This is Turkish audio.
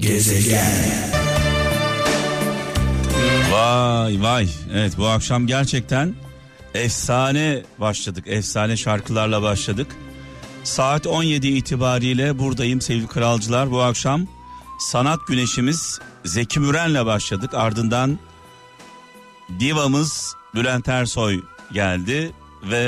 Gezegen. Vay vay. Evet bu akşam gerçekten efsane başladık. Efsane şarkılarla başladık. Saat 17 itibariyle buradayım sevgili kralcılar. Bu akşam sanat güneşimiz Zeki Müren'le başladık. Ardından divamız Bülent Ersoy geldi.